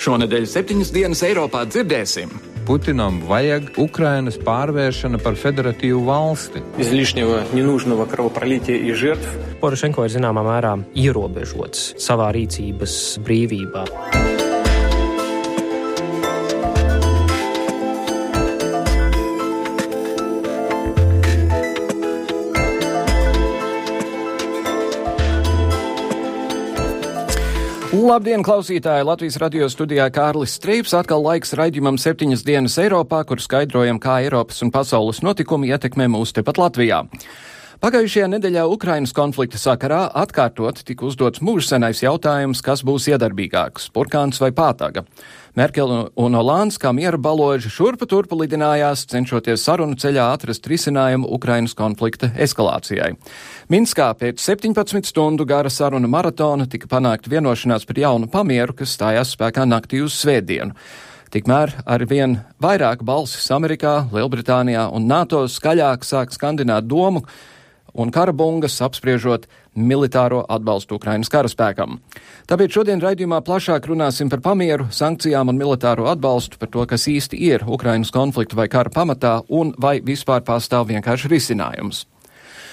Šonadēļ septiņas dienas Eiropā dzirdēsim. Putinam vajag Ukrainas pārvēršana par federatīvu valsti. Izlišņeva nenūžnava kravopralītie ir žirtv. Porošenko ir zināmā mērā ierobežots savā rīcības brīvībā. Labdien, klausītāji! Latvijas radio studijā Kārlis Streips atkal laiks raidījumam septiņas dienas Eiropā, kur skaidrojam, kā Eiropas un pasaules notikumi ietekmē mūs tepat Latvijā. Pagājušajā nedēļā Ukrainas konflikta sakarā atkārtot tika uzdots mūžsenais jautājums, kas būs iedarbīgāks - burkāns vai pātaga. Merkele un Olāns kā miera baloži šurpa turpa lidinājās, cenšoties sarunu ceļā atrast risinājumu Ukrainas konflikta eskalācijai. Minskā pēc 17 stundu gara saruna maratona tika panākta vienošanās par jaunu pamieru, kas stājās spēkā naktī uz svētdienu. Tikmēr ar vien vairāk balsis Amerikā, Lielbritānijā un NATO skaļāk sāk skandināt domu, un karabungas apspriežot militāro atbalstu Ukrainas karaspēkam. Tāpēc šodien raidījumā plašāk runāsim par pamieru, sankcijām un militāro atbalstu, par to, kas īsti ir Ukrainas konflikta vai kara pamatā un vai vispār pastāv vienkārši risinājums.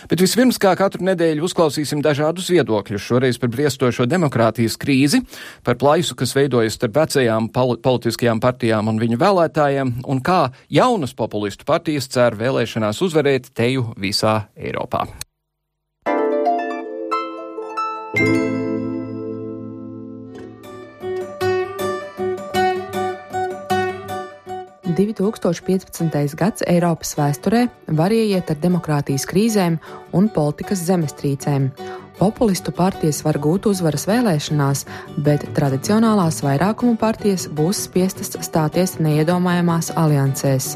Bet vispirms, kā katru nedēļu, uzklausīsim dažādus viedokļus. Šoreiz par briestošo demokrātijas krīzi, par plaisu, kas veidojas starp vecajām politiskajām partijām un viņu vēlētājiem, un kā jaunas populistu partijas cer vēlēšanās uzvarēt teju visā Eiropā. thank you 2015. gads Eiropas vēsturē var ieiet ar demokrātijas krīzēm un politikas zemestrīcēm. Populistu partijas var gūt uzvaras vēlēšanās, bet tradicionālās vairākumu partijas būs spiestas stāties neiedomājamās aliansēs.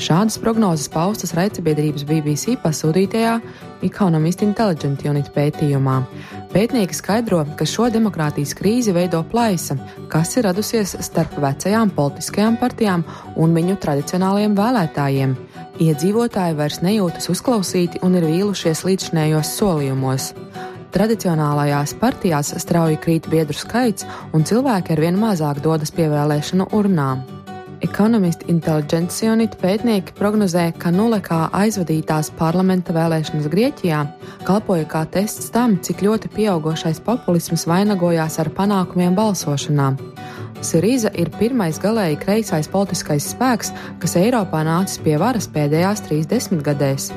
Šādas prognozes paustas raidsabiedrības BBC pasūtītajā Economist Intelligent Unit pētījumā. Pētnieki skaidro, ka šo demokrātijas krīzi veido plaisa, kas ir radusies starp vecajām politiskajām partijām un viņu tradicionālajiem vēlētājiem. Iedzīvotāji vairs nejūtas uzklausīti un ir vīlušies līdzšinējos solījumos. Tradicionālajās partijās strauji krīt biedru skaits, un cilvēki arvien mazāk dodas pie vēlēšanu urnām. Economist Intelligence Unit pētnieki prognozē, ka nulle kā aizvadītās parlamenta vēlēšanas Grieķijā kalpoja kā tests tam, cik ļoti pieaugušais populisms vainagojās ar panākumiem balsošanā. Sirīza ir pirmais galēji kreisais politiskais spēks, kas Eiropā nācis pie varas pēdējās trīs desmitgadēs.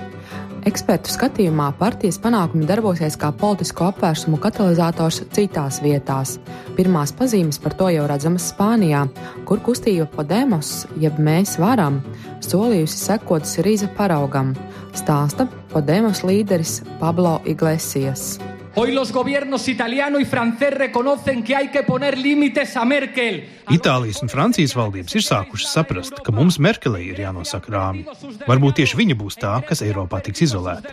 Ekspertu skatījumā partijas panākumi darbosies kā politisko apvērsumu katalizators citās vietās. Pirmās pazīmes par to jau redzamas Spānijā, kur kustība Podemos, jeb mēs varam, solījusi sekot Sirīza paraugam, stāsta Podemos līderis Pablo Iglesias. Hoy los gobiernos italiano y francés reconocen que hay que poner límites a Merkel. Itālijas un Francijas valdības ir sākušas saprast, ka mums Merkelei ir jānosaka rāmi. Varbūt tieši viņa būs tā, kas Eiropā tiks izolēta.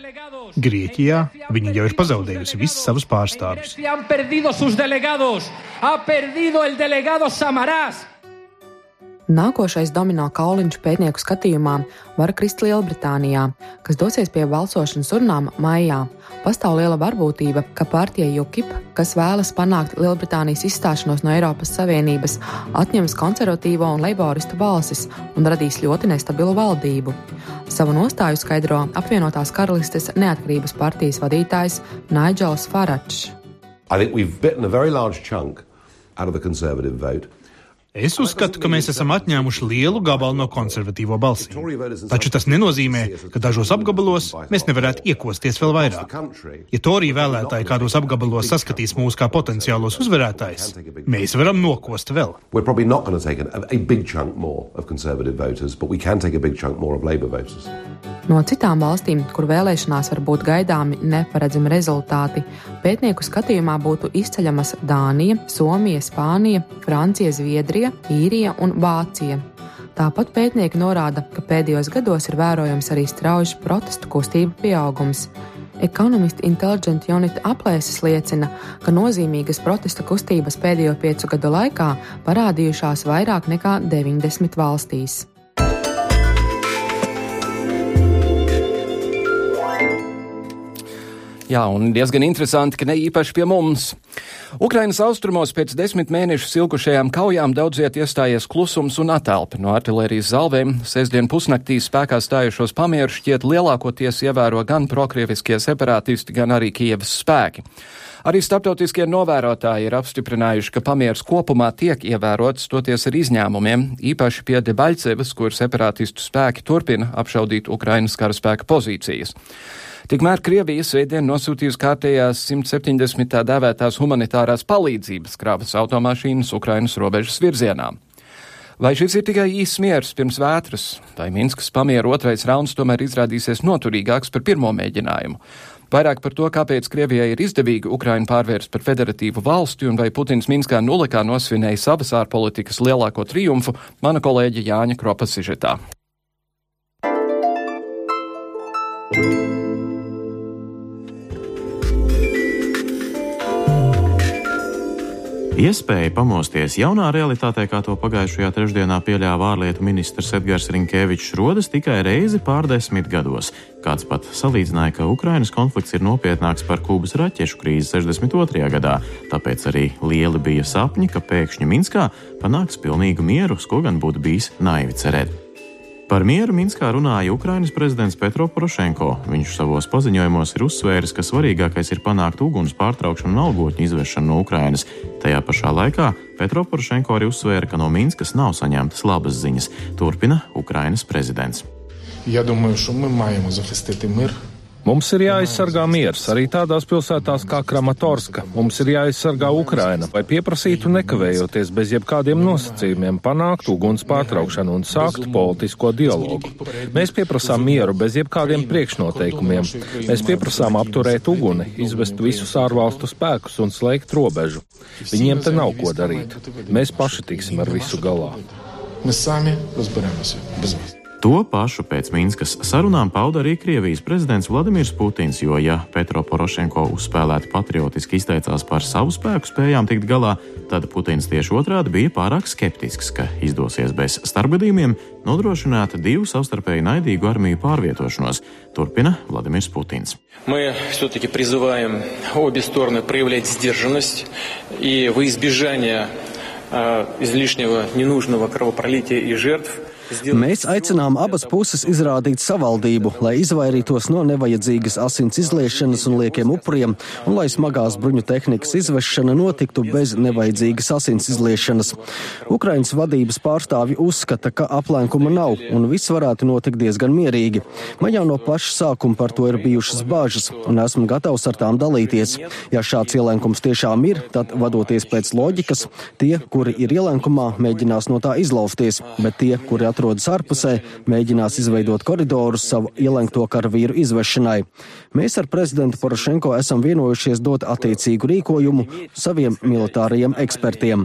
Grieķijā viņa jau ir pazaudējusi visus savus pārstāvjus. Nākošais domino kauliņš pētnieku skatījumā var krist Lielbritānijā, kas dosies pie balsošanas urnām maijā. Pastāv liela varbūtība, ka partija UKIP, kas vēlas panākt Lielbritānijas izstāšanos no Eiropas Savienības, atņems konservatīvo un leiboristu balsis un radīs ļoti nestabilu valdību. Savu nostāju skaidro apvienotās karalistes neatkarības partijas vadītājs Nigels Faračs. I think we've bitten a very large chunk out of the Conservative vote. Es uzskatu, ka mēs esam atņēmuši lielu gabalu no konservatīvo balsīm. Taču tas nenozīmē, ka dažos apgabalos mēs nevarētu iekosties vēl vairāk. Ja Torija vēlētāji kādos apgabalos saskatīs mūs kā potenciālos uzvarētājus, mēs varam nokost vēl. No citām valstīm, kur vēlēšanās var būt gaidāmi neparedzami rezultāti, pētnieku skatījumā būtu izceļamas Dānija, Somija, Spānija, Francija, Zviedrija. Austrija, Īrija un Vācija. Tāpat pētnieki norāda, ka pēdējos gados ir vērojams arī strauji protestu kustību pieaugums. Economist Intelligent Unit aplēses liecina, ka nozīmīgas protesta kustības pēdējo piecu gadu laikā parādījušās vairāk nekā 90 valstīs. Jā, un diezgan interesanti, ka ne īpaši pie mums. Ukrainas austrumos pēc desmit mēnešus ilgušajām kaujām daudziet iestājies klusums un atelpa no artilērijas zalvēm. Sēsdien pusnaktī spēkā stājušos pamieru šķiet lielākoties ievēro gan prokrieviskie separātisti, gan arī Kievas spēki. Arī starptautiskie novērotāji ir apstiprinājuši, ka pamieris kopumā tiek ievērots, toties ar izņēmumiem, īpaši pie Debaļcevas, kur separātistu spēki turpina apšaudīt Ukrainas karaspēka pozīcijas. Tikmēr Krievija svētdien nosūtījusi kārtējās 170. tā dēvētās humanitārās palīdzības kravas automašīnas Ukrainas robežas virzienā. Vai šis ir tikai īsts miers pirms vētras, vai Minskas pamiera otrais rauns tomēr izrādīsies noturīgāks par pirmo mēģinājumu? Vairāk par to, kāpēc Krievijai ir izdevīgi Ukrainu pārvērst par federatīvu valsti un vai Putins Minskā nulikā nosvinēja savas ārpolitikas lielāko triumfu, mana kolēģe Jāņa Kropa sižetā. thank you Iespēja pamosties jaunā realitātē, kā to pagājušajā trešdienā pieļāva ārlietu ministrs Edgars Rinkēvičs, rodas tikai reizi pārdesmit gados. Kāds pat salīdzināja, ka Ukrainas konflikts ir nopietnāks par Kubas raķešu krīzi 62. gadā, tāpēc arī lieli bija sapņi, ka pēkšņi Minskā panāks pilnīgu mieru, ko gan būtu bijis naivi cerēt. Par mieru Minskā runāja Ukrainas prezidents Petro Porošenko. Viņš savos paziņojumos ir uzsvēris, ka svarīgākais ir panākt uguns pārtraukšanu un algotņu izvešanu no Ukrainas. Tajā pašā laikā Petro Porošenko arī uzsvēra, ka no Minskas nav saņemtas labas ziņas. Turpina Ukrainas prezidents. Я думаю, що ми маємо захистити мир Mums ir jāaizsargā miers arī tādās pilsētās kā Kramatorska. Mums ir jāaizsargā Ukraina, vai pieprasītu nekavējoties bez jebkādiem nosacījumiem panākt uguns pārtraukšanu un sākt politisko dialogu. Mēs pieprasām mieru bez jebkādiem priekšnoteikumiem. Mēs pieprasām apturēt uguni, izvest visus ārvalstu spēkus un slēgt robežu. Viņiem te nav ko darīt. Mēs paši tiksim ar visu galā. Mēs sami rozberemoся bez вас. To pašu pēc Minskas sarunām pauda arī Krievijas prezidents Vladimirs Putins, jo, ja Petro Porošenko uzspēlēti patriotiski izteicās par savu spēku spējām tikt galā, tad Putins tieši otrādi bija pārāk skeptisks, ka izdosies bez starpgadījumiem nodrošināt divu savstarpēji naidīgu armiju pārvietošanos, turpina Vladimirs Putins. Мы все-таки призываем обе стороны проявлять сдержанность и во избежание э, излишнего ненужного кровопролития и жертв – Mēs aicinām abas puses izrādīt savaldību, lai izvairītos no nevajadzīgas asins izliešanas un liekiem upuriem, un lai smagās bruņu tehnikas izvešana notiktu bez nevajadzīgas asins izliešanas. Ukrainas vadības pārstāvi uzskata, ka aplenkuma nav, un viss varētu notikt diezgan mierīgi. Man jau no paša sākuma par to ir bijušas bāžas, un esmu gatavs ar tām dalīties. Ja šāds ielenkums tiešām ir, tad vadoties pēc loģikas, tie, kuri ir ielenkumā, mēģinās no tā izlausties, bet tie, kuri atrodas atrodas ārpusē, mēģinās izveidot koridorus savu ielenkto karavīru izvešanai. Mēs ar prezidentu Porošenko esam vienojušies dot attiecīgu rīkojumu saviem militārajiem ekspertiem.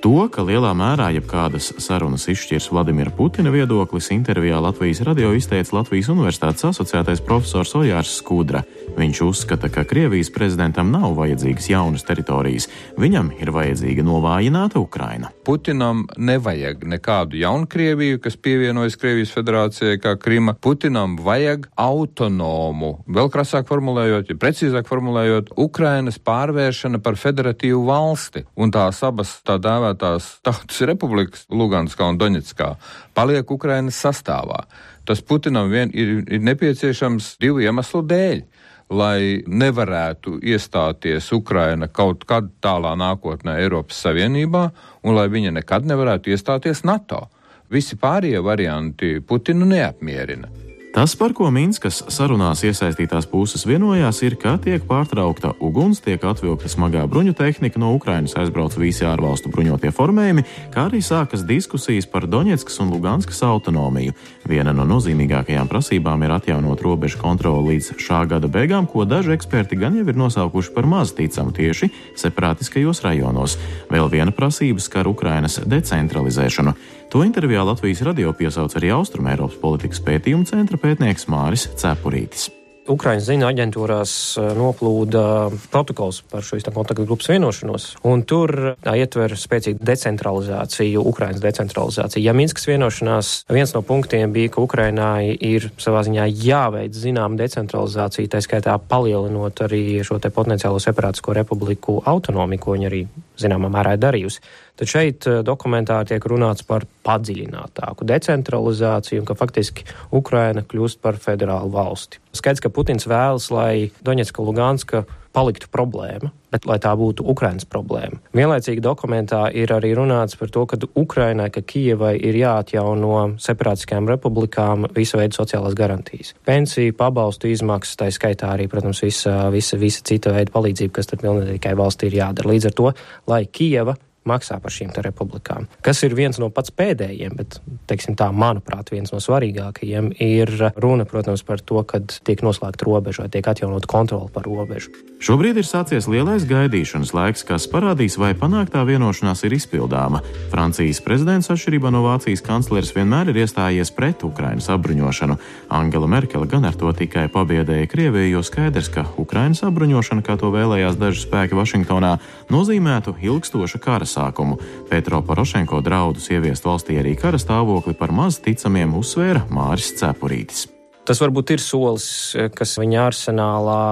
To, ka lielā mērā jebkādas sarunas izšķirs Vladimira Putina viedoklis, intervijā Latvijas radio izteica Latvijas Universitātes asociētais profesors Ojārs Skudra. Viņš uzskata, ka Krievijas prezidentam nav vajadzīgas jaunas teritorijas, viņam ir vajadzīga novājināta Ukraina. Putinam nevajag nekādu jaunu Krieviju, kas pievienojas Krievijas federācijai kā Krima. Putinam vajag autonomu, vēl krasāk formulējot, ja precīzāk formulējot, Ukrainas pārvēršana par federatīvu valsti un tās abas tā dēvē dēvētās tautas republikas Luganskā un Doņetskā paliek Ukrainas sastāvā. Tas Putinam vien ir, ir nepieciešams divu iemeslu dēļ lai nevarētu iestāties Ukraina kaut kad tālā nākotnē Eiropas Savienībā un lai viņa nekad nevarētu iestāties NATO. Visi pārējie varianti Putinu neapmierina. Tas, par ko Minskas sarunās iesaistītās puses vienojās, ir, ka tiek pārtraukta uguns, tiek atvilkta smagā bruņu tehnika, no Ukrainas aizbrauc visi ārvalstu bruņotie formējumi, kā arī sākas diskusijas par Doņetskas un Luganskas autonomiju. Viena no nozīmīgākajām prasībām ir atjaunot robežu kontroli līdz šā gada beigām, ko daži eksperti gan jau ir nosaukuši par maz ticamu tieši separātiskajos rajonos. Vēl viena prasība skar Ukrainas decentralizēšanu. To intervijā Latvijas radio piesauc arī Austrumēropas politikas pētījuma centra pētnieks Māris Cepurītis. Ukraiņas ziņu aģentūrās noplūda protokols par šo kontaktu grupas vienošanos, tur tā ietver spēcīgu decentralizāciju, Ukraiņas decentralizāciju. Ja Minskas vienošanās viens no punktiem bija, ka Ukrainai ir savā ziņā jāveic zinām decentralizācija, tā skaitā palielinot arī šo te potenciālo separātisko republiku autonomiju, ko viņi arī zināmā mērā ir darījusi. Tad šeit eh, dokumentā tiek runāts par padziļinātāku decentralizāciju un ka faktiski Ukraina kļūst par federālu valsti. Skaidrs, ka Putins vēlas, lai Doņetska Luganska paliktu problēma, bet lai tā būtu Ukrainas problēma. Vienlaicīgi dokumentā ir arī runāts par to, ka Ukrainai, ka Kijevai ir jāatjauno separātiskajām republikām visa veida sociālās garantijas. Pensiju, pabalstu izmaksas, tā skaitā arī, protams, visa, visa, visa cita veida palīdzība, kas tad pilnīgai valstī ir jādara. Līdz ar to, lai Kijeva maksā par šīm republikām. Kas ir viens no pats pēdējiem, bet, teiksim tā, manuprāt, viens no svarīgākajiem, ir runa, protams, par to, kad tiek noslēgta robeža vai tiek atjaunot kontroli par robežu. Šobrīd ir sācies lielais gaidīšanas laiks, kas parādīs, vai panāktā vienošanās ir izpildāma. Francijas prezidents, atšķirībā no Vācijas kancleres, vienmēr ir iestājies pret Ukrainas apbruņošanu. Angela Merkele gan ar to tikai pabiedēja Krieviju, jo skaidrs, ka Ukrainas apbruņošana, kā to vēlējās daži spēki Vašingtonā, nozīmētu ilgstoša kara sākumu. Petro Porošenko draudus ieviest valstī arī kara stāvokli par maz ticamiem uzsvēra Māris Cepurītis. Tas varbūt ir solis, kas viņa arsenālā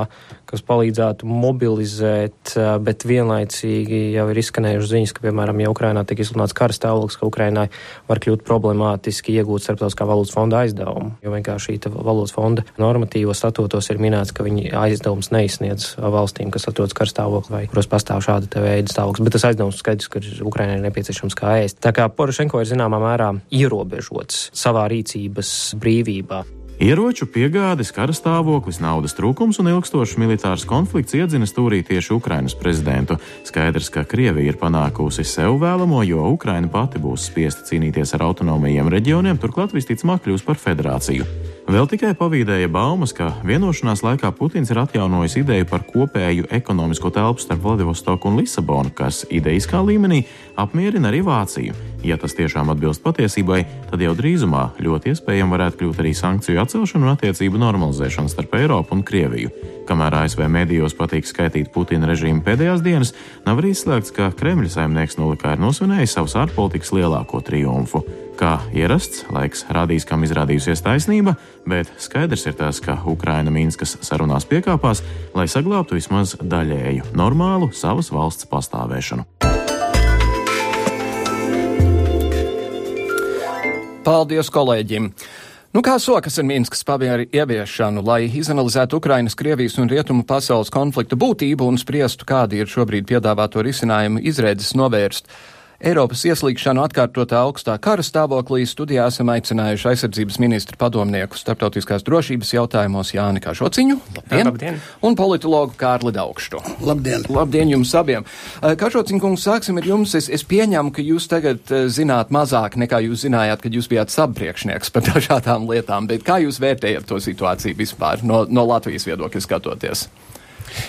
kas palīdzētu mobilizēt, bet vienlaicīgi jau ir izskanējušas ziņas, ka, piemēram, ja Ukrainā tiek izsludināts kara stāvoklis, ka Ukrainai var kļūt problemātiski iegūt starptautiskā valūtas fonda aizdevumu, jo vienkārši šī valūtas fonda normatīvos statūtos ir minēts, ka viņi aizdevums neizsniedz valstīm, kas atrodas kara stāvoklī vai kuros pastāv šāda veida stāvoklis, bet tas aizdevums skaidrs, ka Ukrainai ir nepieciešams kā ēst. Tā kā Porošenko ir zināmā mērā ierobežots savā rīcības brīvībā. Ieroču piegādes, kara stāvoklis, naudas trūkums un ilgstošs militārs konflikts iedzina stūrī tieši Ukrainas prezidentu. Skaidrs, ka Krievija ir panākusi sev vēlamo, jo Ukraina pati būs spiesta cīnīties ar autonomajiem reģioniem, turklāt visticamāk kļūs par federāciju. Vēl tikai pavīdēja baumas, ka vienošanās laikā Putins ir atjaunojis ideju par kopēju ekonomisko telpu starp Vladivostoku un Lisabonu, kas idejiskā līmenī apmierina arī Vāciju. Ja tas tiešām atbilst patiesībai, tad jau drīzumā ļoti iespējami varētu kļūt arī sankciju atcelšana un attiecību normalizēšana starp Eiropu un Krieviju. Kamēr ASV medijos patīk skaitīt Putina režīmu pēdējās dienas, nav arī izslēgts, ka Kremļa saimnieks Nulikā ir nosvinējis savus ārpolitikas lielāko triumfu. Kā ierasts, laiks rādīs, kam izrādījusies taisnība, bet skaidrs ir tas, ka Ukraina Minskas sarunās piekāpās, lai saglabātu vismaz daļēju normālu savas valsts pastāvēšanu. Paldies kolēģim! Nu, kā sokas ar Minskas pamieru ieviešanu, lai izanalizētu Ukrainas, Krievijas un Rietumu pasaules konflikta būtību un spriestu, kādi ir šobrīd piedāvāto risinājumu izredzes novērst? Eiropas ieslīgšanu atkārtotā augstā kara stāvoklī studijā esam aicinājuši aizsardzības ministru padomnieku starptautiskās drošības jautājumos Jāni Kažociņu labdien, labdien. un politologu Kārli Daugštu. Labdien! Labdien jums abiem! Eh, Kažociņkungs, sāksim ar jums. Es, es pieņemu, ka jūs tagad eh, zināt mazāk nekā jūs zinājāt, kad jūs bijāt sabpriekšnieks par dažādām lietām, bet kā jūs vērtējat to situāciju vispār no, no Latvijas viedokļa skatoties?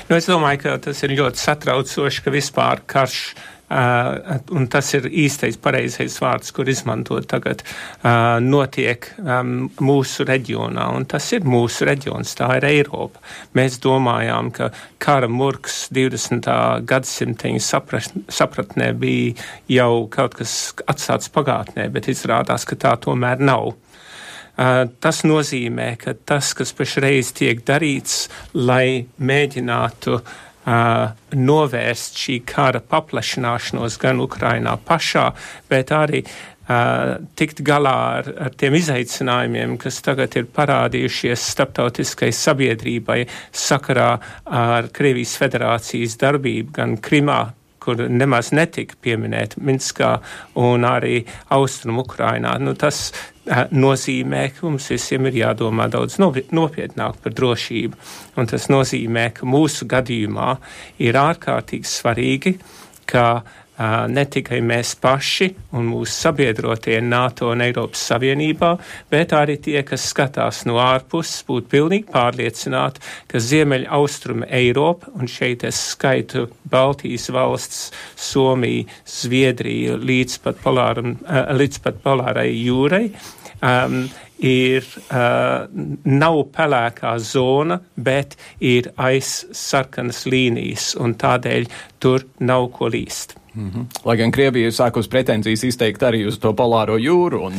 Nu, es domāju, ka tas ir ļoti satraucoši, ka vispār karš un tas ir īstais pareizais vārds, kur izmantot tagad, uh, notiek um, mūsu reģionā, un tas ir mūsu reģions, tā ir Eiropa. Mēs domājām, ka kara murgs 20. gadsimteņa saprat, sapratnē bija jau kaut kas atstāts pagātnē, bet izrādās, ka tā tomēr nav. Uh, tas nozīmē, ka tas, kas pašreiz tiek darīts, lai mēģinātu uh, uh, novērst šī kara paplašināšanos gan Ukrainā pašā, bet arī uh, tikt galā ar, ar tiem izaicinājumiem, kas tagad ir parādījušies starptautiskai sabiedrībai sakarā ar Krievijas federācijas darbību gan Krimā, kur nemaz netika pieminēta Minskā un arī Austrum Ukrainā. Nu, tas nozīmē, ka mums visiem ir jādomā daudz nopietnāk par drošību. Un tas nozīmē, ka mūsu gadījumā ir ārkārtīgi svarīgi, ka ne tikai mēs paši un mūsu sabiedrotie NATO un Eiropas Savienībā, bet arī tie, kas skatās no ārpuses, būtu pilnīgi pārliecināti, ka Ziemeļa austruma Eiropa, un šeit es skaitu Baltijas valsts, Somiju, Zviedriju līdz pat, polāram, līdz pat polārai jūrai, um, ir, uh, nav pelēkā zona, bet ir aiz sarkanas līnijas, un tādēļ tur nav ko līst. Mm -hmm. Lai gan Krievija ir sākus pretenzijas izteikt arī uz to polāro jūru. Un...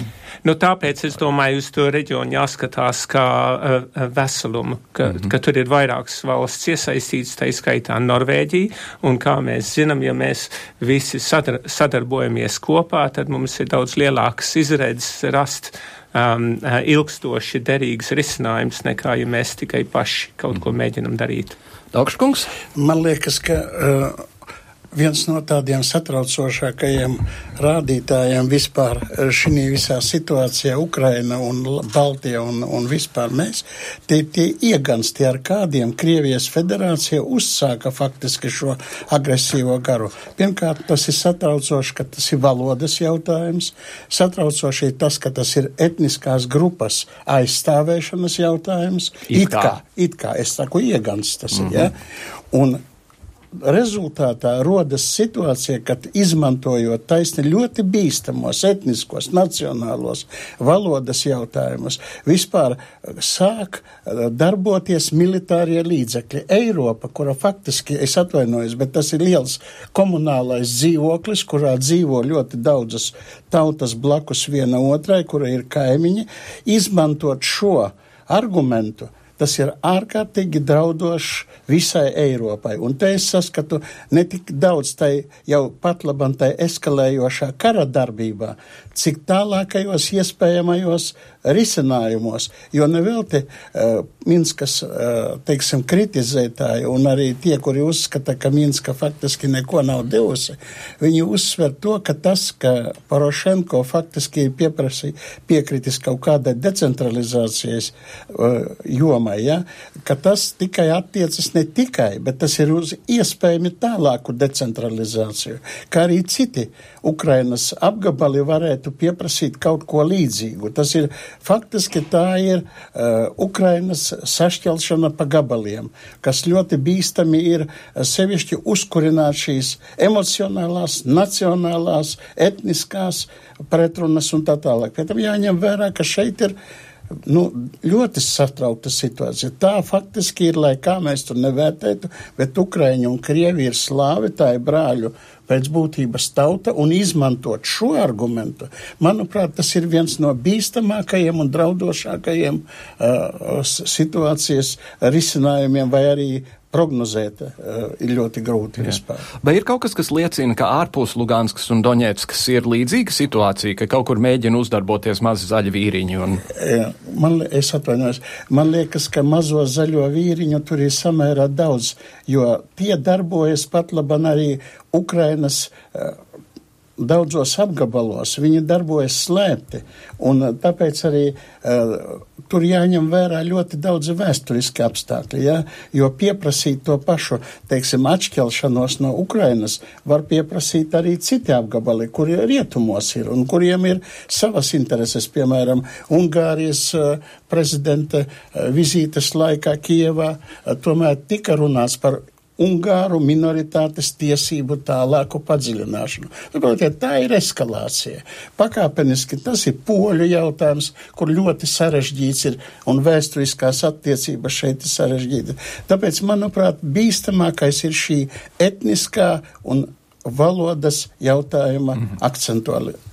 Nu, tāpēc es domāju, uz to reģionu jāskatās kā uh, veselumu, ka, mm -hmm. ka tur ir vairākas valsts iesaistītas, tā izskaitā Norvēģija, un kā mēs zinām, ja mēs visi sadar sadarbojamies kopā, tad mums ir daudz lielākas izredzes rast um, ilgstoši derīgs risinājums, nekā ja mēs tikai paši kaut ko mēģinam darīt. Daugškungs? Man liekas, ka uh, viens no tādiem satraucošākajiem rādītājiem vispār eh, šī visā situācijā, Ukraina un Baltija un, un vispār mēs, tie, tie iegansti, ar kādiem Krievijas federācija uzsāka faktiski šo agresīvo garu. Pirmkārt, tas ir satraucoši, ka tas ir valodas jautājums, satraucoši ir tas, ka tas ir etniskās grupas aizstāvēšanas jautājums. It, it kā, kā, it kā, es saku, iegansts tas mm -hmm. ir, ja? Un rezultātā rodas situācija, kad izmantojot taisni ļoti bīstamos etniskos, nacionālos valodas jautājumus, vispār sāk eh, darboties militārie līdzekļi. Eiropa, kura faktiski, es atvainojos, bet tas ir liels komunālais dzīvoklis, kurā dzīvo ļoti daudzas tautas blakus viena otrai, kura ir kaimiņi, izmantot šo argumentu tas ir ārkārtīgi draudošs visai Eiropai. Un te es saskatu ne tik daudz tai jau pat labam tai eskalējošā kara darbībā, cik tālākajos iespējamajos risinājumos, jo nevelti uh, Minskas, uh, teiksim, kritizētāji un arī tie, kuri uzskata, ka Minska faktiski neko nav devusi, viņi uzsver to, ka tas, ka Porošenko faktiski pieprasi, piekritis kaut kādai decentralizācijas uh, jomai, ja, ka tas tikai attiecas ne tikai, bet tas ir uz iespējami tālāku decentralizāciju, kā arī citi Ukrainas apgabali varētu pieprasīt kaut ko līdzīgu. Tas ir Faktiski tā ir uh, Ukrainas sašķelšana pa gabaliem, kas ļoti bīstami ir uh, sevišķi uzkurināt šīs emocionālās, nacionālās, etniskās pretrunas un tā tālāk. Pēc tam jāņem vērā, ka šeit ir nu, ļoti satraukta situācija. Tā faktiski ir, lai kā mēs tur nevērtētu, bet Ukraiņi un Krievi ir slāvi, tā ir brāļu pēc būtības tauta un izmantot šo argumentu, manuprāt, tas ir viens no bīstamākajiem un draudošākajiem uh, situācijas risinājumiem vai arī prognozēt uh, ir ļoti grūti Jā. vispār. Vai ir kaut kas, kas liecina, ka ārpus Luganskas un Doņēckas ir līdzīga situācija, ka kaut kur mēģina uzdarboties mazi zaļi vīriņi? Un... Jā, man, es atvainojos, man liekas, ka mazo zaļo vīriņu tur ir samērā daudz, jo tie darbojas pat laban arī Ukrainas. Uh, daudzos apgabalos viņi darbojas slēpti, un uh, tāpēc arī uh, tur jāņem vērā ļoti daudz vēsturiski apstākļi, ja? jo pieprasīt to pašu, teiksim, atšķelšanos no Ukrainas var pieprasīt arī citi apgabali, kuri rietumos ir un kuriem ir savas intereses, piemēram, Ungārijas uh, prezidenta uh, vizītes laikā Kievā, uh, tomēr tika runāts par Ungāru minoritātes tiesību tālāku padziļināšanu. Saprotiet, tā ir eskalācija. Pakāpeniski tas ir poļu jautājums, kur ļoti sarežģīts ir un vēsturiskās attiecības šeit ir sarežģīta. Tāpēc, manuprāt, bīstamākais ir šī etniskā un valodas jautājuma mm -hmm.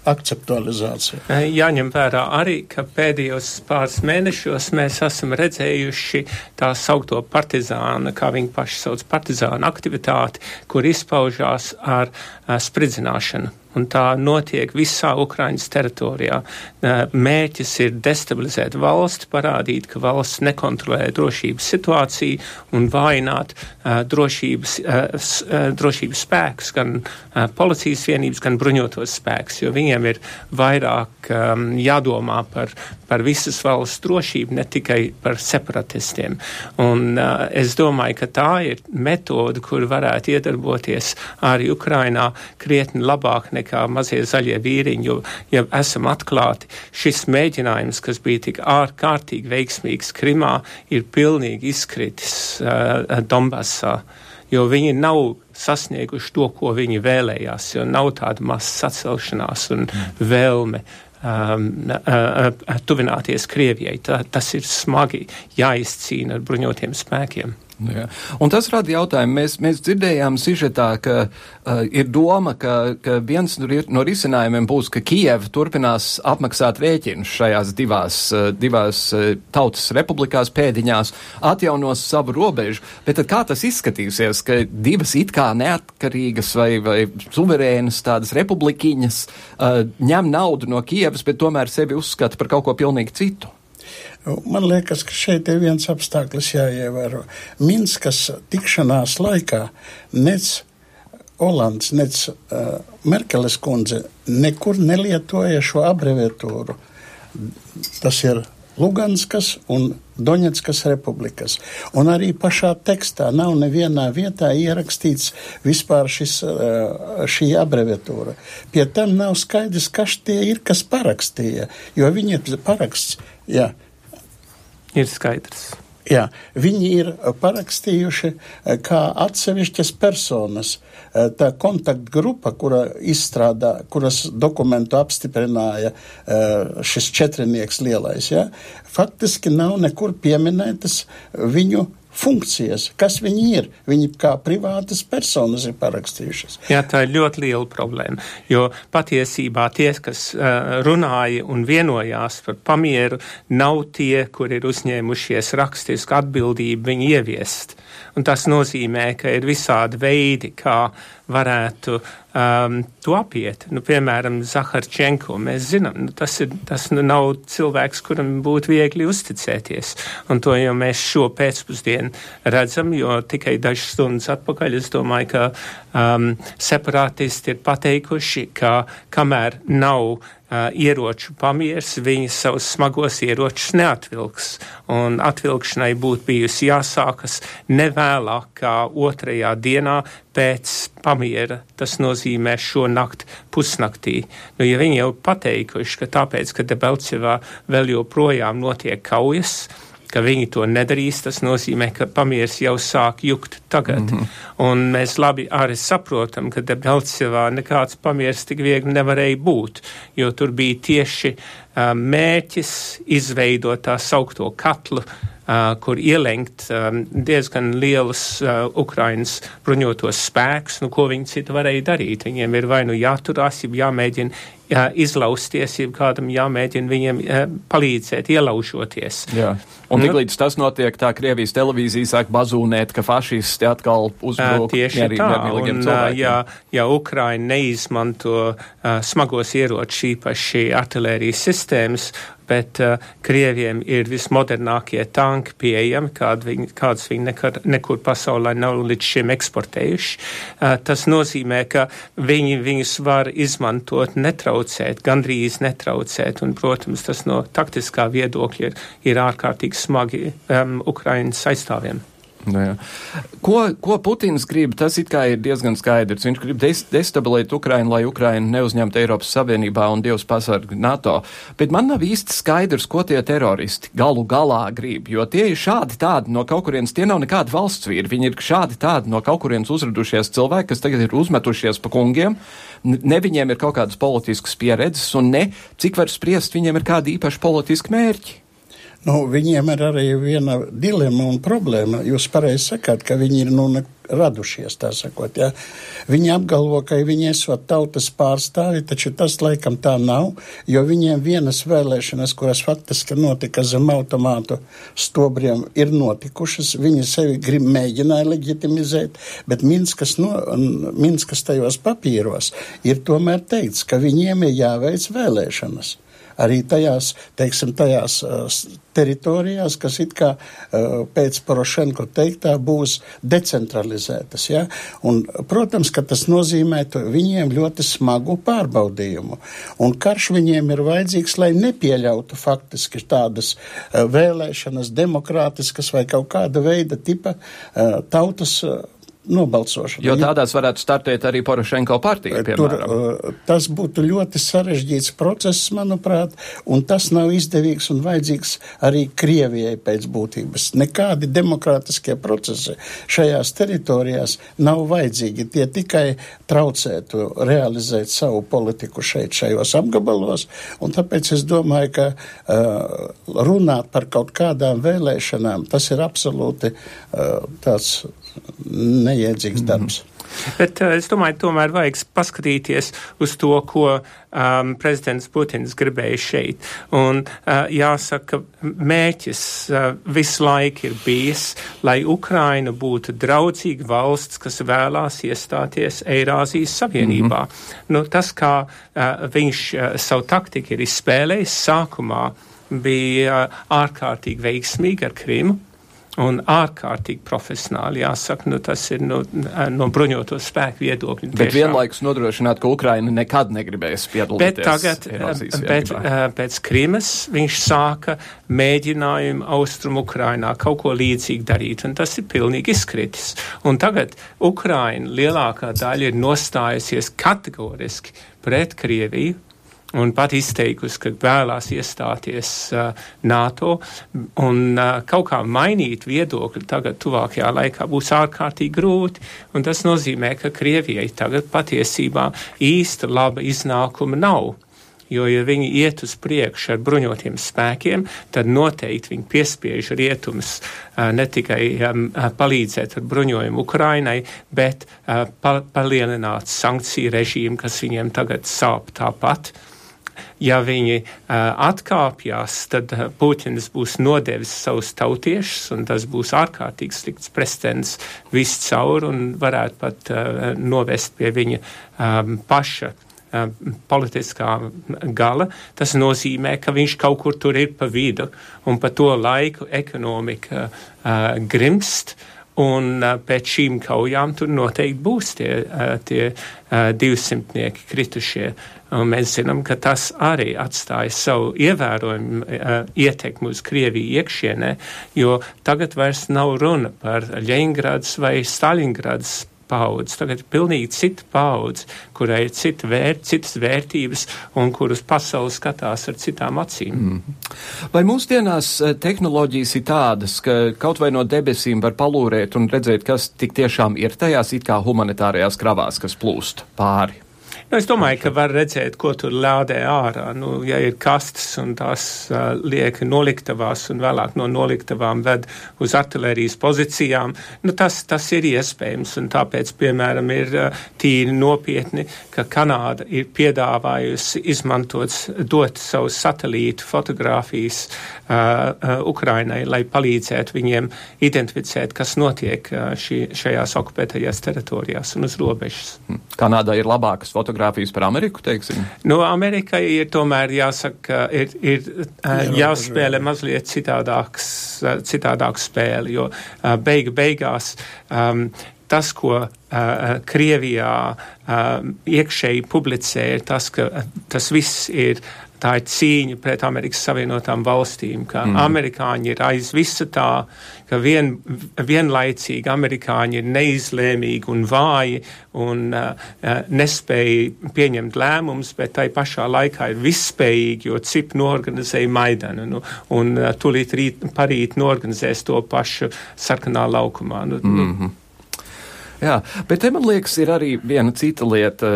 akceptualizācija. Jāņem vērā arī, ka pēdējos pāris mēnešos mēs esam redzējuši tā saukto partizāna, kā viņi paši sauc, partizāna aktivitāti, kur izpaužās ar uh, spridzināšanu un tā notiek visā Ukraiņas teritorijā. Mērķis ir destabilizēt valsti, parādīt, ka valsts nekontrolē drošības situāciju un vājināt drošības, drošības spēkus, gan policijas vienības, gan bruņotos spēkus, jo viņiem ir vairāk jādomā par, par visas valsts drošību, ne tikai par separatistiem. Un es domāju, ka tā ir metode, kur varētu iedarboties arī Ukrainā krietni labāk nekā mazie zaļie vīriņi, jo, ja esam atklāti, šis mēģinājums, kas bija tik ārkārtīgi veiksmīgs Krimā, ir pilnīgi izkritis uh, Donbassā, jo viņi nav sasnieguši to, ko viņi vēlējās, jo nav tāda masa sacelšanās un vēlme um, uh, uh, tuvināties Krievijai. Tā, tas ir smagi jāizcīna ar bruņotiem spēkiem. Jā. Un tas rada jautājumu. Mēs, mēs dzirdējām sižetā, ka uh, ir doma, ka, ka viens no risinājumiem būs, ka Kijeva turpinās apmaksāt rēķinus šajās divās, uh, divās uh, tautas republikās pēdiņās, atjaunos savu robežu. Bet kā tas izskatīsies, ka divas it kā neatkarīgas vai, vai suverēnas tādas republikiņas uh, ņem naudu no Kievas, bet tomēr sevi uzskata par kaut ko pilnīgi citu? Man liekas, ka šeit ir viens apstākļus jāievēro. Minskas tikšanās laikā nec Olands, nec uh, Merkeles kundze nekur nelietoja šo abreviatūru. Tas ir Luganskas un Doņetskas republikas. Un arī pašā tekstā nav nevienā vietā ierakstīts vispār šis, šī abreviatūra. Pie tam nav skaidrs, kas tie ir, kas parakstīja, jo viņi ir paraksts. Jā, ir skaidrs. Jā, viņi ir parakstījuši eh, kā atsevišķas personas. Eh, tā kontaktgrupa, kura izstrādā, kuras dokumentu apstiprināja eh, šis četrinieks lielais, ja, faktiski nav nekur pieminētas viņu funkcijas, kas viņi ir. Viņi kā privātas personas ir parakstījušas. Jā, tā ir ļoti liela problēma, jo patiesībā tie, kas runāja un vienojās par pamieru, nav tie, kur ir uzņēmušies rakstisku atbildību viņu ieviest. Tas nozīmē, ka ir visādi veidi, kā varētu um, to apiet. Nu, piemēram, Zaharčenko. Mēs zinām, nu, tas, ir, tas nu nav cilvēks, kuram būtu viegli uzticēties. Un to jau mēs šo pēcpusdienu redzam, jo tikai dažas stundas atpakaļ es domāju, ka um, separātisti ir pateikuši, ka kamēr nav ieroču pamiers, viņi savus smagos ieročus neatvilks. Un atvilkšanai būtu bijusi jāsākas nevēlāk kā otrajā dienā pēc pamiera. Tas nozīmē šo nakti pusnaktī. Nu, ja viņi jau pateikuši, ka tāpēc, ka Debelcevā vēl joprojām notiek kaujas, ka viņi to nedarīs, tas nozīmē, ka pamieris jau sāk jukt tagad. Mm -hmm. Un mēs labi arī saprotam, ka Debelcevā nekāds pamieris tik viegli nevarēja būt, jo tur bija tieši mērķis izveidot tā saukto katlu, uh, kur ielenkt um, diezgan lielus uh, Ukrainas bruņotos spēkus, nu, ko viņi citu varēja darīt. Viņiem ir vai nu jāturās, ja jāmēģina jā, izlausties, ja kādam jāmēģina viņiem uh, palīdzēt, ielaužoties. Jā. Un nu, līdz tas notiek, tā Krievijas televīzija sāk bazūnēt, ka fašisti atkal uzbruk tieši mierī, tā. Un, ja, ja Ukraina neizmanto uh, smagos ieročus, īpaši artilērijas sistēmas, bet uh, Krieviem ir vismodernākie tanki pieejami, kād viņi, kādus viņi nekad, nekur pasaulē nav līdz šim eksportējuši. Uh, tas nozīmē, ka viņi viņus var izmantot, netraucēt, gandrīz netraucēt, un, protams, tas no taktiskā viedokļa ir, ir ārkārtīgi smagi um, Ukrainas aizstāvjiem. Nu jā. Ko, ko Putins grib, tas it kā ir diezgan skaidrs. Viņš grib des destabilizēt Ukrainu, lai Ukraina neuzņemtu Eiropas Savienībā un Dievs pasarg NATO. Bet man nav īsti skaidrs, ko tie teroristi galu galā grib, jo tie ir šādi tādi no kaut kurienes, tie nav nekādi valsts vīri, viņi ir šādi tādi no kaut kurienes uzradušies cilvēki, kas tagad ir uzmetušies pa kungiem. Ne viņiem ir kaut kādas politiskas pieredzes, un ne, cik var spriest, viņiem ir kādi īpaši politiski mērķi. Nu, viņiem ir arī viena dilema un problēma. Jūs pareizi sakāt, ka viņi ir nu, radušies, tā sakot. Ja? Viņi apgalvo, ka viņi esot tautas pārstāvi, taču tas laikam tā nav, jo viņiem vienas vēlēšanas, kuras faktiski notika zem automātu stobriem, ir notikušas. Viņi sevi grib mēģināja leģitimizēt, bet Minskas, no, Minskas tajos papīros ir tomēr teikts, ka viņiem ir jāveic vēlēšanas arī tajās, teiksim, tajās uh, teritorijās, kas it kā uh, pēc Porošenko teiktā būs decentralizētas. Ja? Un, protams, ka tas nozīmē viņiem ļoti smagu pārbaudījumu. Un karš viņiem ir vajadzīgs, lai nepieļautu faktiski tādas uh, vēlēšanas, demokrātiskas vai kaut kāda veida tipa tautas nobalsošana. Jo tādās varētu startēt arī Porošenko partija, piemēram. Tur, tas būtu ļoti sarežģīts process, manuprāt, un tas nav izdevīgs un vajadzīgs arī Krievijai pēc būtības. Nekādi demokrātiskie procesi šajās teritorijās nav vajadzīgi. Tie tikai traucētu realizēt savu politiku šeit, šajos apgabalos, un tāpēc es domāju, ka uh, runāt par kaut kādām vēlēšanām, tas ir absolūti uh, tāds neiedzīgs mhm. darbs. Mm. Bet uh, es domāju, tomēr vajag paskatīties uz to, ko um, prezidents Putins gribēja šeit. Un uh, jāsaka, ka mērķis uh, visu laiku ir bijis, lai Ukraina būtu draudzīga valsts, kas vēlās iestāties Eirāzijas Savienībā. Mm -hmm. nu, tas, kā uh, viņš uh, savu taktiku ir izspēlējis sākumā, bija uh, ārkārtīgi veiksmīgi ar Krimu un ārkārtīgi profesionāli. Jāsaka, nu, tas ir no, no bruņoto spēku viedokļa. Bet tiešām. vienlaikus nodrošināt, ka Ukraina nekad negribēs piedalīties. Bet tagad, bet, pēc Krimas viņš sāka mēģinājumu austrumu Ukrainā kaut ko līdzīgu darīt, un tas ir pilnīgi izkritis. Un tagad Ukraina lielākā daļa ir nostājusies kategoriski pret Krieviju, un pat izteikusi, ka vēlās iestāties uh, NATO un uh, kaut kā mainīt viedokli tagad tuvākajā laikā būs ārkārtīgi grūti, tas nozīmē, ka Krievijai tagad patiesībā īsta laba iznākuma nav. Jo, ja viņi iet uz priekšu ar bruņotiem spēkiem, tad noteikti viņi piespiež rietumus ne tikai palīdzēt ar bruņojumu Ukrainai, bet pa palielināt sankciju režīmu, kas viņiem tagad sāp tāpat. Ja viņi atkāpjas, tad Puķins būs nodevis savus tautiešus, un tas būs ārkārtīgi slikts precedents viscaur un varētu pat novest pie viņa paša politiskā gala, tas nozīmē, ka viņš kaut kur tur ir pa vidu, un pa to laiku ekonomika uh, grimst, un uh, pēc šīm kaujām tur noteikti būs tie, uh, tie uh, divsimtnieki kritušie. Uh, Un mēs zinām, ka tas arī atstāja savu ievērojumu uh, ietekmi uz Krieviju iekšienē, jo tagad vairs nav runa par Ļeņgrads vai Staļingrads paudze. Tagad ir pilnīgi cita paudze, kurai ir cita vērt, citas vērtības un kuras pasaules skatās ar citām acīm. Mm. Vai mūsdienās tehnoloģijas ir tādas, ka kaut vai no debesīm var palūrēt un redzēt, kas tik tiešām ir tajās it kā humanitārajās kravās, kas plūst pāri? Nu, es domāju, ka var redzēt, ko tur lādē ārā. Nu, ja ir kastes un tās uh, liek noliktavās un vēlāk no noliktavām ved uz artilērijas pozīcijām, nu, tas, tas ir iespējams. Un tāpēc, piemēram, ir uh, tīri nopietni, ka Kanāda ir piedāvājusi izmantot, dot savus satelītu fotogrāfijas uh, uh, Ukrainai, lai palīdzētu viņiem identificēt, kas notiek uh, šī, šajās okupētajās teritorijās un uz robežas. Kanādā ir labākas fotogrāfijas fotogrāfijas par Ameriku, teiksim? Nu, Amerikai ir tomēr jāsaka, ir, ir jāspēlē mazliet citādāks, citādāks spēle, jo beiga beigās um, tas, ko uh, Krievijā uh, iekšēji publicē, ir tas, ka tas viss ir tā ir cīņa pret Amerikas Savienotām valstīm, ka mm. amerikāņi ir aiz visa tā, ka vien, vienlaicīgi amerikāņi ir neizlēmīgi un vāji un uh, nespēja pieņemt lēmumus, bet tai pašā laikā ir visspējīgi, jo CIP norganizēja Maidanu nu, un uh, tūlīt rīt, parīt norganizēs to pašu sarkanā laukumā. Nu, mm -hmm. Jā, bet te man liekas, ir arī viena cita lieta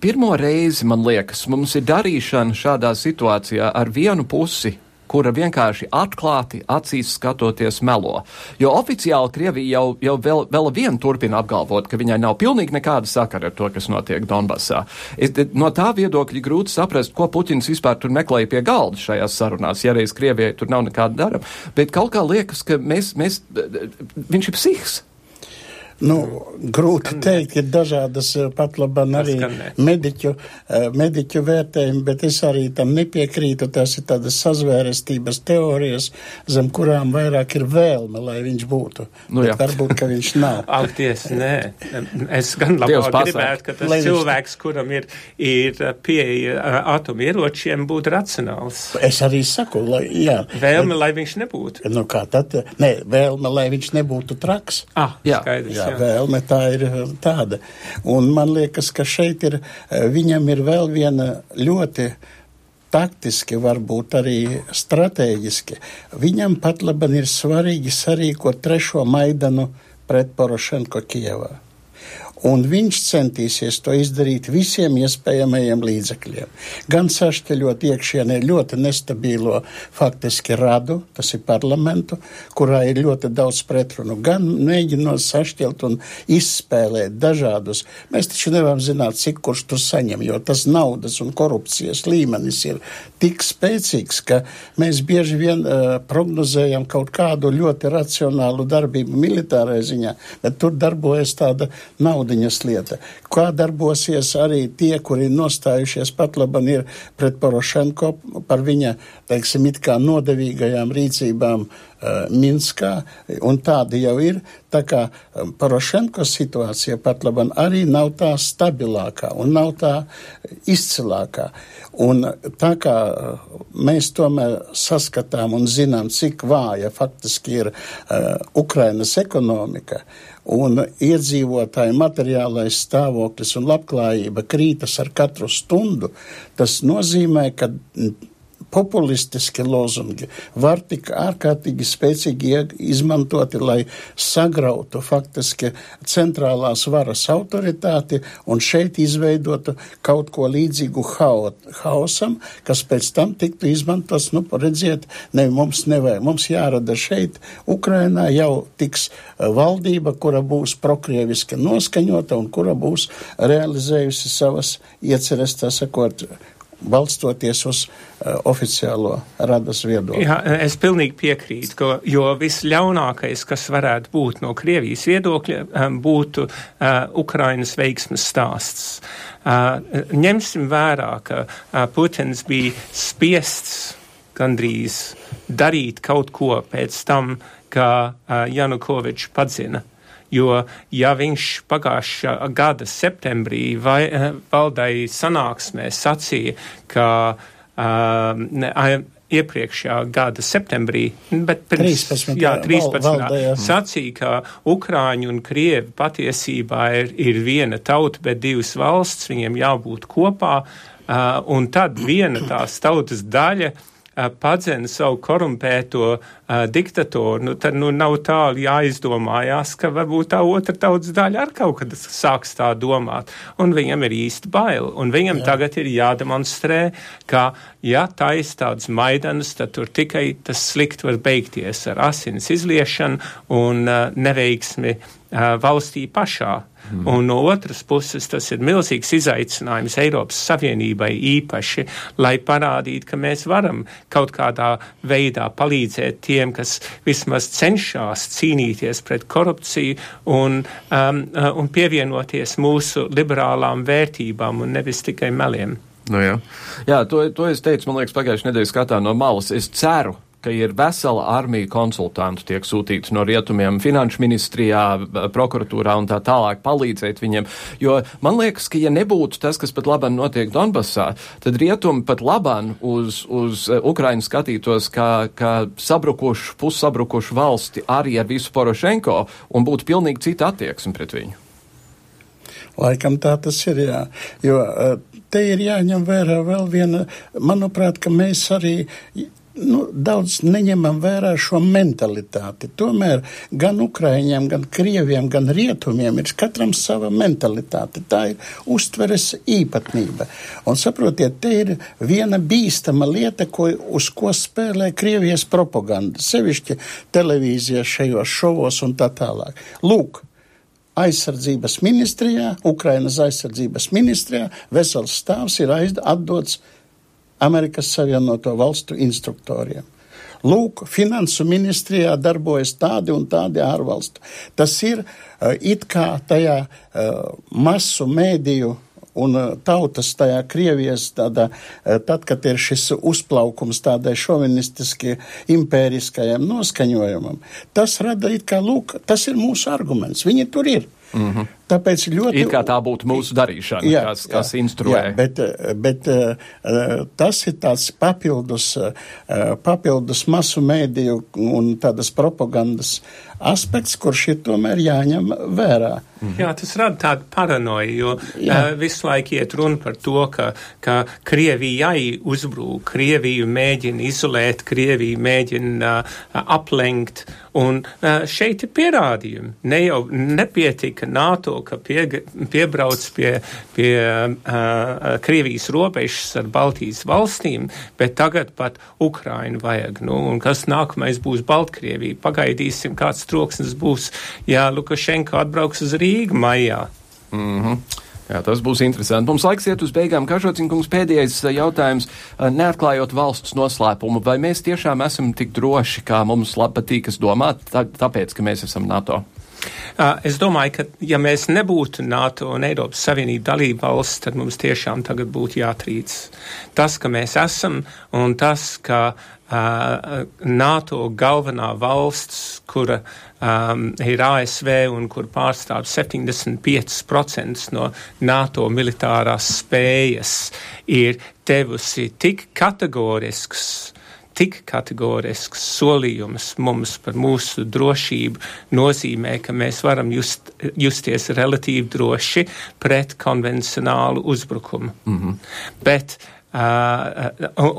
pirmo reizi, man liekas, mums ir darīšana šādā situācijā ar vienu pusi kura vienkārši atklāti acīs skatoties melo. Jo oficiāli Krievija jau, jau vēl, vēl vien turpina apgalvot, ka viņai nav pilnīgi nekāda sakara ar to, kas notiek Donbasā. Es, no tā viedokļa grūti saprast, ko Puķins vispār tur meklēja pie galda šajās sarunās, ja reiz Krievijai tur nav nekāda darama. Bet kaut kā liekas, ka mēs, mēs, viņš ir psihs. Nu, grūti teikt, ir dažādas eh, pat labam arī mediķu, eh, mediķu vērtējumi, bet es arī tam nepiekrītu. Tas ir tādas sazvērestības teorijas, zem kurām vairāk ir vēlme, lai viņš būtu. Nu, jā. varbūt, ka viņš nav. Akties, nē. Es gan labāk gribētu, ka tas lai cilvēks, viņš... kuram ir, ir pieeja atomieročiem, būtu racionāls. Es arī saku, lai, jā. Vēlme, lai viņš nebūtu. Nu, kā tad? Nē, vēlme, lai viņš nebūtu traks. Ah, jā. skaidrs. Jā. Vēlme tā ir tāda. Un man liekas, ka šeit ir, viņam ir vēl viena ļoti taktiski, varbūt arī strateģiski. Viņam pat laban ir svarīgi sarīkot trešo Maidanu pret Porošenko Kievā un viņš centīsies to izdarīt visiem iespējamajiem līdzekļiem. Gan sašķeļot iekšienē ļoti nestabilo faktiski radu, tas ir parlamentu, kurā ir ļoti daudz pretrunu, gan mēģinot sašķelt un izspēlēt dažādus. Mēs taču nevaram zināt, cik kurš tur saņem, jo tas naudas un korupcijas līmenis ir tik spēcīgs, ka mēs bieži vien uh, prognozējam kaut kādu ļoti racionālu darbību militārajā ziņā, bet tur darbojas tāda nauda naudiņas lieta. Kā darbosies arī tie, kuri nostājušies pat laban ir pret Porošenko par viņa, teiksim, it kā nodevīgajām rīcībām uh, Minskā, un tādi jau ir. Tā kā um, Porošenko situācija pat laban arī nav tā stabilākā un nav tā izcilākā. Un tā kā uh, mēs tomēr saskatām un zinām, cik vāja faktiski ir uh, Ukrainas ekonomika, un iedzīvotāju materiālais stāvoklis un labklājība krītas ar katru stundu, tas nozīmē, ka populistiski lozungi var tik ārkārtīgi spēcīgi izmantoti, lai sagrautu faktiski centrālās varas autoritāti un šeit izveidotu kaut ko līdzīgu hao, haosam, kas pēc tam tiktu izmantots, nu, redziet, ne, mums nevajag, mums jārada šeit, Ukrainā jau tiks eh, valdība, kura būs prokrieviski noskaņota un kura būs realizējusi savas ieceres, tā sakot, balstoties uz uh, oficiālo radas viedokli. Jā, es pilnīgi piekrītu, ka, jo visļaunākais, kas varētu būt no Krievijas viedokļa, um, būtu uh, Ukrainas veiksmes stāsts. Uh, ņemsim vērā, ka uh, Putins bija spiests gandrīz darīt kaut ko pēc tam, kā uh, Janukovičs padzina jo ja viņš pagājušā gada septembrī vai, eh, valdai sanāksmē sacīja, ka uh, ne, iepriekšējā gada septembrī, bet pirms 13. Jā, 13. Val, valdējā. sacīja, ka Ukrāņi un Krievi patiesībā ir, ir viena tauta, bet divas valsts, viņiem jābūt kopā, uh, un tad viena tās tautas daļa uh, padzena savu korumpēto diktatoru, nu, tad nu, nav tālu jāizdomājās, ka varbūt tā otra tautas daļa ar kaut kad sāks tā domāt. Un viņam ir īsti bail. Un viņam Jā. tagad ir jādemonstrē, ka, ja taisa tādas maidanas, tad tur tikai tas slikti var beigties ar asins izliešanu un uh, neveiksmi uh, valstī pašā. Mm. Un no otras puses, tas ir milzīgs izaicinājums Eiropas Savienībai īpaši, lai parādītu, ka mēs varam kaut kādā veidā palīdzēt tiem, kas vismaz cenšas cīnīties pret korupciju un, um, uh, un pievienoties mūsu liberālām vērtībām un nevis tikai meliem. Nu jā, jā to, to es teicu, man liekas, pagājušajā nedēļas skatā no malas. Es ceru, ka ir vesela armija konsultantu tiek sūtīti no rietumiem finanšu ministrijā, prokuratūrā un tā tālāk palīdzēt viņiem. Jo man liekas, ka ja nebūtu tas, kas pat labam notiek Donbasā, tad rietumi pat labam uz, uz eh, Ukrainu skatītos kā, kā sabrukušu, pussabrukušu valsti arī ar visu Porošenko un būtu pilnīgi cita attieksme pret viņu. Laikam tā tas ir, jā. Jo eh, te ir jāņem vērā vēl viena, manuprāt, ka mēs arī nu, daudz neņemam vērā šo mentalitāti. Tomēr gan Ukraiņiem, gan Krieviem, gan Rietumiem ir katram sava mentalitāte. Tā ir uztveres īpatnība. Un saprotiet, te ir viena bīstama lieta, ko, uz ko spēlē Krievijas propaganda, sevišķi televīzija šajos šovos un tā tālāk. Lūk, aizsardzības ministrijā, Ukrainas aizsardzības ministrijā vesels stāvs ir atdots Amerikas Savienoto Valstu instruktoriem. Lūk, finansu ministrijā darbojas tādi un tādi ārvalstu. Tas ir uh, it kā tajā uh, masu mēdīju un uh, tautas tajā Krievijas tādā, tad, kad ir šis uzplaukums tādai šovinistiski impēriskajam noskaņojumam, tas rada it kā, lūk, tas ir mūsu arguments. Viņi tur ir. Mm -hmm. Tāpēc ļoti. It kā tā būtu mūsu darīšana, jā, kas, kas jā, instruē. Jā, bet, bet tas ir tāds papildus, papildus masu mēdīju un tādas propagandas aspekts, kurš ir tomēr jāņem vērā. Mhm. Jā, tas rada tādu paranoju, jo Jā. uh, visu laiku iet runa par to, ka, ka Krievijai uzbrūk, Krieviju mēģina izolēt, Krieviju mēģina uh, aplenkt, un uh, šeit ir pierādījumi. Ne jau nepietika NATO, ka pie, piebrauc pie, pie uh, Krievijas robežas ar Baltijas valstīm, bet tagad pat Ukrainu vajag. Nu, un kas nākamais būs Baltkrievija? Pagaidīsim, kāds troksnis būs, ja Lukašenko atbrauks uz Rīgu maijā. Mm -hmm. Jā, tas būs interesanti. Mums laiks iet uz beigām. Kažocinkums pēdējais jautājums. Neatklājot valsts noslēpumu, vai mēs tiešām esam tik droši, kā mums patīkas domāt, tā, tāpēc, ka mēs esam NATO? Uh, es domāju, ka ja mēs nebūtu NATO un Eiropas Savienība dalība valsts, tad mums tiešām tagad būtu jātrīc. Tas, ka mēs esam un tas, ka uh, NATO galvenā valsts, kura um, ir ASV un kur pārstāv 75% no NATO militārās spējas, ir devusi tik kategorisks tik kategorisks solījums mums par mūsu drošību nozīmē, ka mēs varam just, justies relatīvi droši pret konvencionālu uzbrukumu. Mm -hmm. Bet Uh,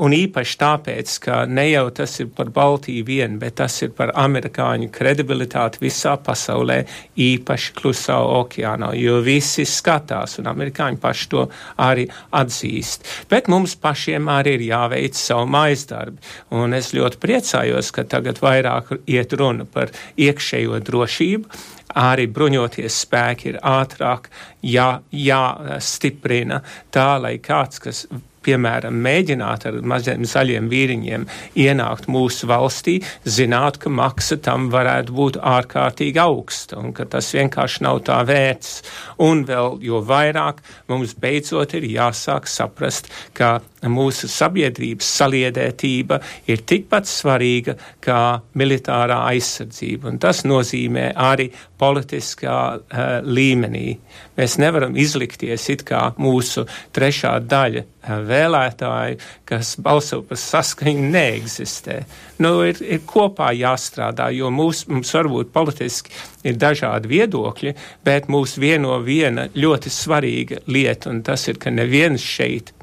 un īpaši tāpēc, ka ne jau tas ir par Baltiju vien, bet tas ir par amerikāņu kredibilitāti visā pasaulē, īpaši klusā okeānā, jo visi skatās un amerikāņi paši to arī atzīst. Bet mums pašiem arī ir jāveic savu maizdarbi, un es ļoti priecājos, ka tagad vairāk iet runa par iekšējo drošību, arī bruņoties spēki ir ātrāk jā, jāstiprina tā, lai kāds, kas piemēram, mēģināt ar maziem zaļiem vīriņiem ienākt mūsu valstī, zināt, ka maksa tam varētu būt ārkārtīgi augsta un ka tas vienkārši nav tā vērts. Un vēl jo vairāk mums beidzot ir jāsāk saprast, ka mūsu sabiedrības saliedētība ir tikpat svarīga kā militārā aizsardzība, un tas nozīmē arī politiskā uh, līmenī. Mēs nevaram izlikties it kā mūsu trešā daļa uh, vēlētāji, kas balso par saskaņu, neeksistē. Nu, ir, ir kopā jāstrādā, jo mūs, mums varbūt politiski ir dažādi viedokļi, bet mūs vieno viena ļoti svarīga lieta, un tas ir, ka neviens šeit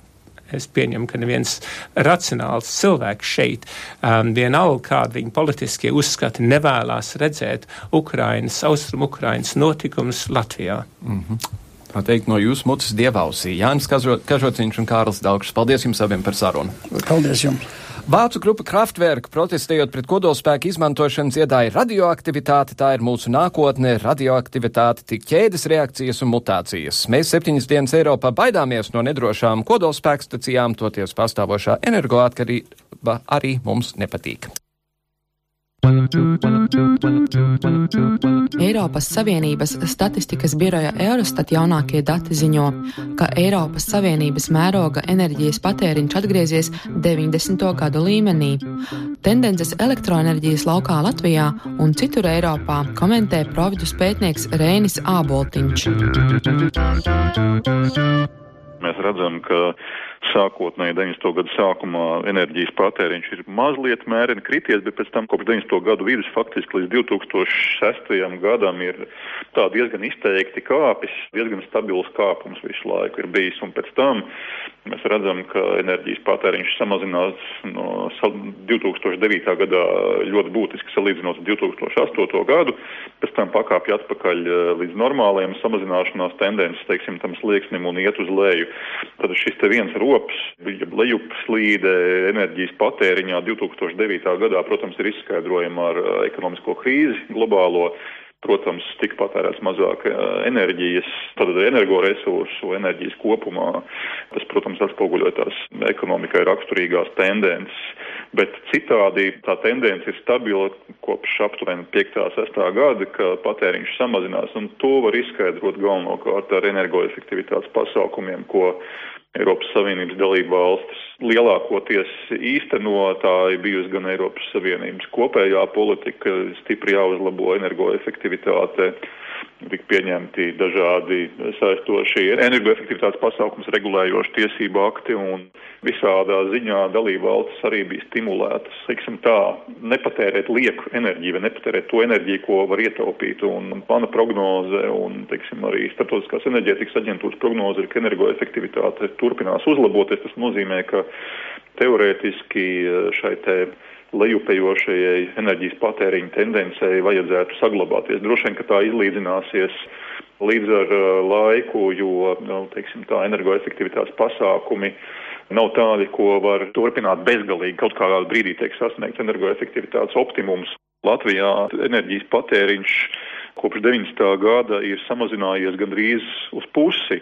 Es pieņemu, ka neviens racionāls cilvēks šeit, um, vienalga kāda viņa politiskie uzskati, nevēlas redzēt Ukrainas, Austrum Ukrainas notikumus Latvijā. Mm -hmm. Tā teikt no jūsu mutes dievausī. Jānis Kažociņš un Kārlis Daugšs. Paldies jums abiem par sarunu. Paldies jums! Vācu grupa Kraftwerk protestējot pret kodolspēku izmantošanu dziedāja radioaktivitāti, tā ir mūsu nākotne, radioaktivitāte, tik ķēdes reakcijas un mutācijas. Mēs septiņas dienas Eiropā baidāmies no nedrošām kodolspēkstacijām, toties pastāvošā energoatkarība arī mums nepatīk. Eiropas Savienības statistikas biroja Eurostat jaunākie dati ziņo, ka Eiropas Savienības mēroga enerģijas patēriņš atgriezies 90. gadu līmenī. Tendences elektroenerģijas laukā Latvijā un citur Eiropā komentē providus pētnieks Rēnis Āboltiņš. Mēs redzam, ka sākotnēji 90. gadu sākumā enerģijas patēriņš ir mazliet mēreni krities, bet pēc tam kopš 90. gadu vidus faktiski līdz 2006. gadam ir tā diezgan izteikti kāpis, diezgan stabils kāpums visu laiku ir bijis, un pēc tam mēs redzam, ka enerģijas patēriņš samazinās no 2009. gadā ļoti būtiski salīdzinot ar 2008. gadu, pēc tam pakāpja atpakaļ eh, līdz normāliem samazināšanās tendences, teiksim, tam slieksnim un iet uz leju. Tad šis te viens rops, bija lejupslīde enerģijas patēriņā 2009. gadā, protams, ir izskaidrojama ar ekonomisko krīzi globālo. Protams, tika patērēts mazāk enerģijas, tad energoresursu, enerģijas kopumā. Tas, protams, atspoguļoja tās ekonomikai raksturīgās tendences, bet citādi tā tendence ir stabila kopš aptuveni 5. 6. gada, ka patēriņš samazinās, un to var izskaidrot galvenokārt ar energoefektivitātes pasākumiem, ko Eiropas Savienības dalība valstis lielākoties īsteno, tā ir bijusi gan Eiropas Savienības kopējā politika, stipri jāuzlabo energoefektivitāte tika pieņemti dažādi saistošie energoefektivitātes pasākums regulējoši tiesību akti un visādā ziņā dalība valstis arī bija stimulētas, teiksim tā, nepatērēt lieku enerģiju vai nepatērēt to enerģiju, ko var ietaupīt. Un mana prognoze un, teiksim, arī Startautiskās enerģētikas aģentūras prognoze ir, ka energoefektivitāte turpinās uzlaboties. Tas nozīmē, ka teorētiski šai te lejupējošajai enerģijas patēriņa tendencei vajadzētu saglabāties. Droši vien, ka tā izlīdzināsies līdz ar uh, laiku, jo, nu, teiksim, tā energoefektivitātes pasākumi nav tādi, ko var turpināt bezgalīgi. Kaut kādā brīdī tiek sasniegts energoefektivitātes optimums. Latvijā enerģijas patēriņš kopš 90. gada ir samazinājies gandrīz uz pusi.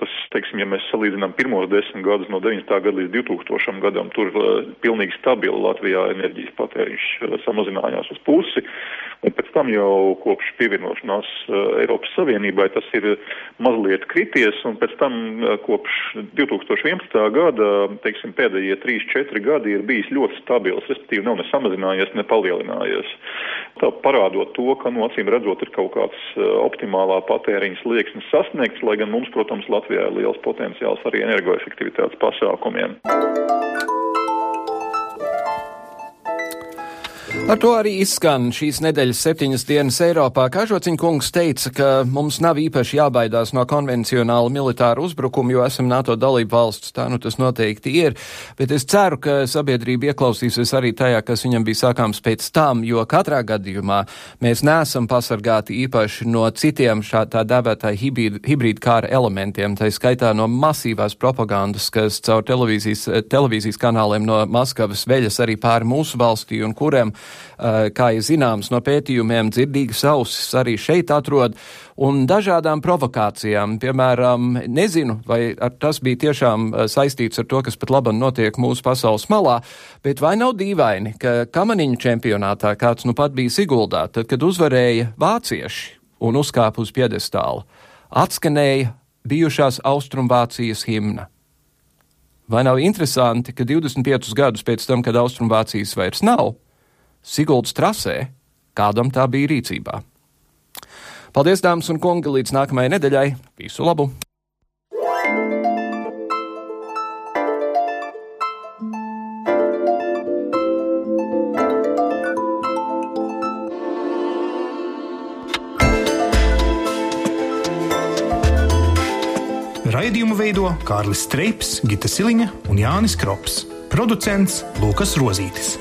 Tas, teiksim, ja mēs salīdzinām pirmos desmit gadus no 90. gada līdz 2000. gadam, tur uh, pilnīgi stabili Latvijā enerģijas patēriņš uh, samazinājās uz pusi. Un pēc tam jau kopš pievienošanās uh, Eiropas Savienībai tas ir mazliet krities, un pēc tam kopš 2011. gada, teiksim, pēdējie 3-4 gadi ir bijis ļoti stabils, respektīvi nav ne samazinājies, ne palielinājies. Tā parādot to, ka, no acīm redzot, ir kaut kāds uh, optimālā patēriņa slieksnis sasniegts, lai gan mums, protams, Latvijā ir liels potenciāls arī energoefektivitātes pasākumiem. Ar to arī izskan šīs nedēļas septiņas dienas Eiropā. Kažociņa kungs teica, ka mums nav īpaši jābaidās no konvencionāla militāra uzbrukuma, jo esam NATO dalība valsts. Tā nu tas noteikti ir. Bet es ceru, ka sabiedrība ieklausīsies arī tajā, kas viņam bija sākāms pēc tam, jo katrā gadījumā mēs neesam pasargāti īpaši no citiem šā tā dēvētā hibrīda kāra elementiem, tā skaitā no masīvās propagandas, kas caur televīzijas, televīzijas kanāliem no Maskavas veļas arī pāri mūsu valstī un kuriem kā ir zināms no pētījumiem, dzirdīgas ausis arī šeit atrod, un dažādām provokācijām. Piemēram, nezinu, vai tas bija tiešām eh, saistīts ar to, kas pat labam notiek mūsu pasaules malā, bet vai nav dīvaini, ka kamaniņu čempionātā kāds nu pat bija Siguldā, tad, kad uzvarēja vācieši un uzkāpa uz piedestāla, atskanēja bijušās Austrumvācijas himna. Vai nav interesanti, ka 25 gadus pēc tam, kad Austrumvācijas vairs nav, Siguldas trasē, kādam tā bija rīcībā. Paldies, dāmas un kungi, līdz nākamajai nedēļai. Visu labu! Raidījumu veido Kārlis Streips, Gita Siliņa un Jānis Krops. Producents Lukas Rozītis.